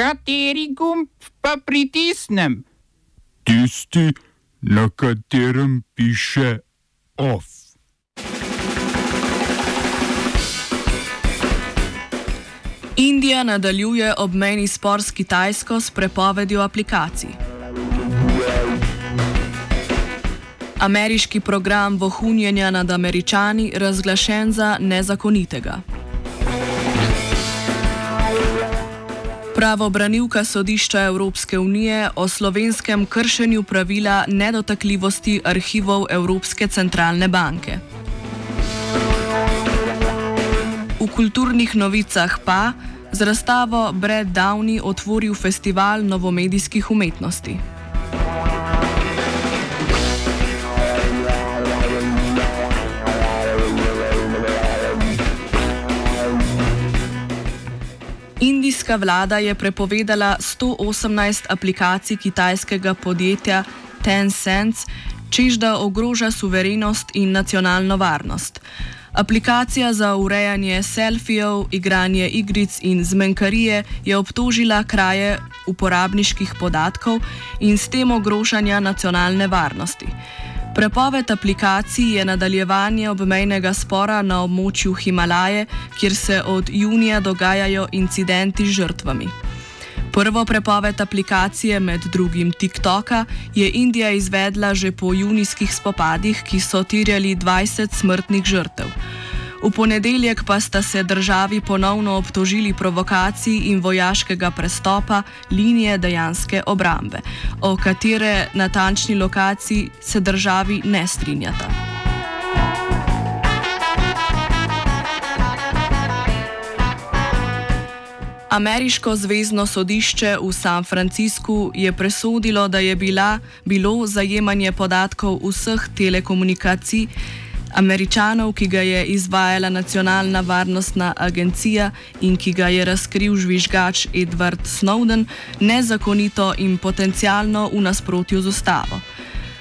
Kateri gumb pa pritisnem? Tisti, na katerem piše OF. Indija nadaljuje obmejni spor s Kitajsko s prepovedjo aplikacij. Ameriški program vohunjenja nad američani razglašen za nezakonitega. Pravobranilka sodišča Evropske unije o slovenskem kršenju pravila nedotakljivosti arhivov Evropske centralne banke. V kulturnih novicah pa z razstavo Brad Downey otvoril festival novomedijskih umetnosti. Indijska vlada je prepovedala 118 aplikacij kitajskega podjetja Tencent, čež da ogroža suverenost in nacionalno varnost. Aplikacija za urejanje selfijev, igranje igric in zmenkarije je obtožila kraje uporabniških podatkov in s tem ogrožanja nacionalne varnosti. Prepoved aplikacij je nadaljevanje obmejnega spora na območju Himalaje, kjer se od junija dogajajo incidenti z žrtvami. Prvo prepoved aplikacije, med drugim TikToka, je Indija izvedla že po junijskih spopadih, ki so tirjali 20 smrtnih žrtev. V ponedeljek pa sta se državi ponovno obtožili provokacij in vojaškega prestopa linije dejanske obrambe, o katere natančni lokaciji se državi ne strinjata. Ameriško zvezdno sodišče v San Franciscu je presodilo, da je bila, bilo zajemanje podatkov vseh telekomunikacij američanov, ki ga je izvajala nacionalna varnostna agencija in ki ga je razkril žvižgač Edward Snowden, nezakonito in potencialno v nasprotju z ustavo.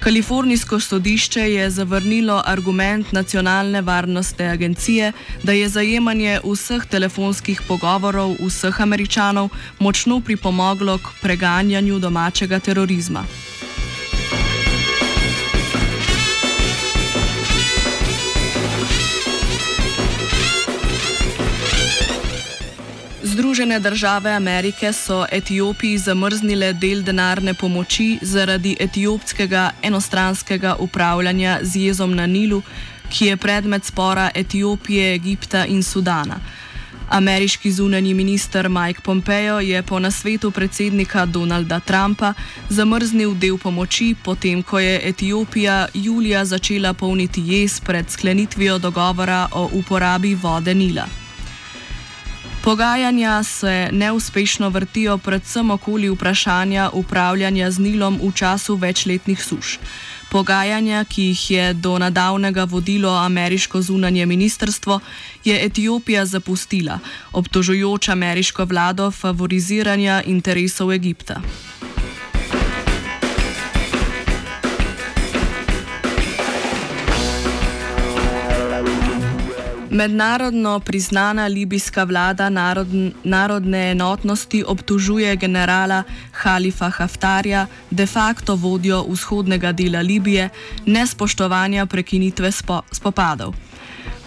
Kalifornijsko sodišče je zavrnilo argument nacionalne varnostne agencije, da je zajemanje vseh telefonskih pogovorov vseh američanov močno pripomoglo k preganjanju domačega terorizma. Združene države Amerike so Etiopiji zamrznile del denarne pomoči zaradi etiopskega enostranskega upravljanja z jezom na Nilu, ki je predmet spora Etiopije, Egipta in Sudana. Ameriški zunani minister Mike Pompeo je po nasvetu predsednika Donalda Trumpa zamrznil del pomoči, potem ko je Etiopija julija začela polniti jez pred sklenitvijo dogovora o uporabi vode Nila. Pogajanja se neuspešno vrtijo predvsem okoli vprašanja upravljanja z Nilom v času večletnih suš. Pogajanja, ki jih je do nadavnega vodilo ameriško zunanje ministrstvo, je Etiopija zapustila, obtožujoč ameriško vlado favoriziranja interesov Egipta. Mednarodno priznana libijska vlada narod, narodne enotnosti obtužuje generala Halifa Haftarja, de facto vodjo vzhodnega dela Libije, nespoštovanja prekinitve spo, spopadov.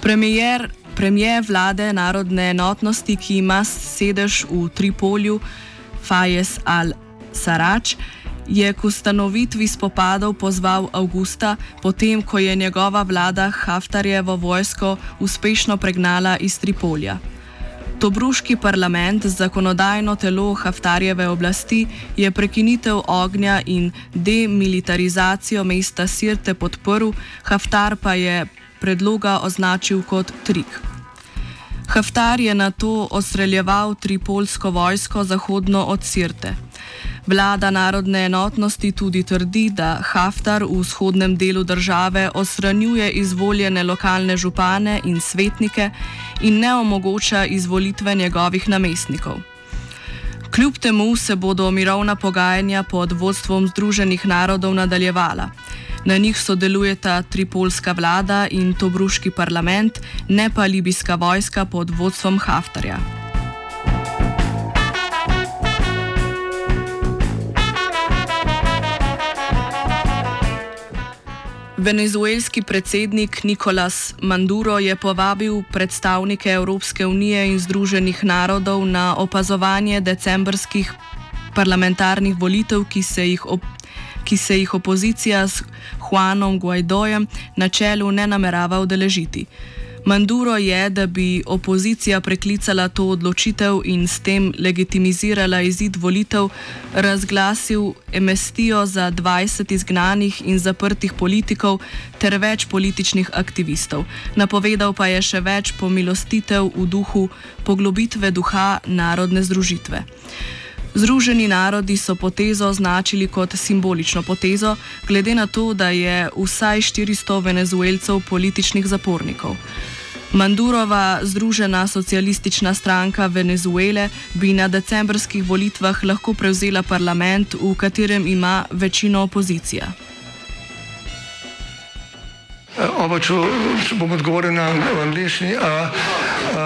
Premijer, premijer vlade narodne enotnosti, ki ima sedež v Tripolju, Fajes al-Sarač, je k ustanovitvi spopadov pozval avgusta, potem ko je njegova vlada Haftarjevo vojsko uspešno pregnala iz Tripolja. Tobruški parlament, zakonodajno telo Haftarjeve oblasti, je prekinitev ognja in demilitarizacijo mesta Sirte podprl, Haftar pa je predloga označil kot trik. Haftar je na to ostreljeval tripolsko vojsko zahodno od Sirte. Vlada narodne enotnosti tudi trdi, da Haftar v vzhodnem delu države osranjuje izvoljene lokalne župane in svetnike in ne omogoča izvolitve njegovih namestnikov. Kljub temu se bodo mirovna pogajanja pod vodstvom Združenih narodov nadaljevala. Na njih sodelujeta tripolska vlada in tobruški parlament, ne pa libijska vojska pod vodstvom Haftarja. Venezuelski predsednik Nikolas Manduro je povabil predstavnike Evropske unije in Združenih narodov na opazovanje decembrskih parlamentarnih volitev, ki se jih, op ki se jih opozicija s Juanom Guaidojem na čelu ne namerava udeležiti. Manduro je, da bi opozicija preklicala to odločitev in s tem legitimizirala izid volitev, razglasil emestijo za 20 izgnanih in zaprtih politikov ter več političnih aktivistov. Napovedal pa je še več pomilostitev v duhu poglobitve duha narodne združitve. Združeni narodi so potezo označili kot simbolično potezo, glede na to, da je vsaj 400 venezuelcev političnih zapornikov. Mandurova Združena socialistična stranka Venezuele bi na decembrskih volitvah lahko prevzela parlament, v katerem ima večino opozicija. Oba, če, če bom odgovoril na angliški.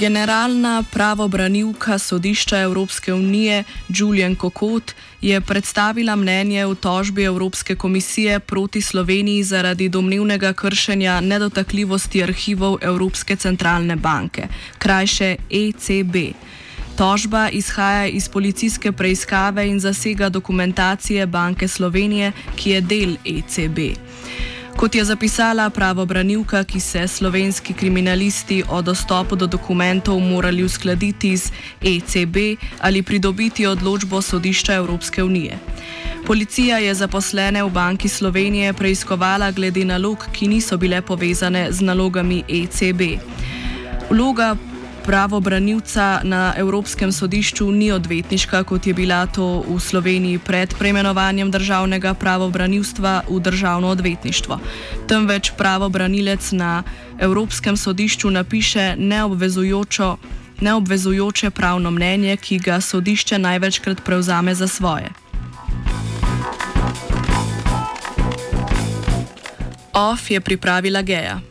Generalna pravobranilka sodišča Evropske unije Julian Kokot je predstavila mnenje v tožbi Evropske komisije proti Sloveniji zaradi domnevnega kršenja nedotakljivosti arhivov Evropske centralne banke, krajše ECB. Tožba izhaja iz policijske preiskave in zasega dokumentacije Banke Slovenije, ki je del ECB. Kot je zapisala pravobranilka, ki se slovenski kriminalisti o dostopu do dokumentov morali uskladiti z ECB ali pridobiti odločbo sodišča Evropske unije. Policija je zaposlene v Banki Slovenije preiskovala glede nalog, ki niso bile povezane z nalogami ECB. Vloga pravobranilca na Evropskem sodišču ni odvetniška, kot je bila to v Sloveniji pred preimenovanjem državnega pravobranilstva v državno odvetništvo. Temveč pravobranilec na Evropskem sodišču napiše neobvezujočo. Neobvezujoče pravno mnenje, ki ga sodišče največkrat prevzame za svoje. OF je pripravila Geja.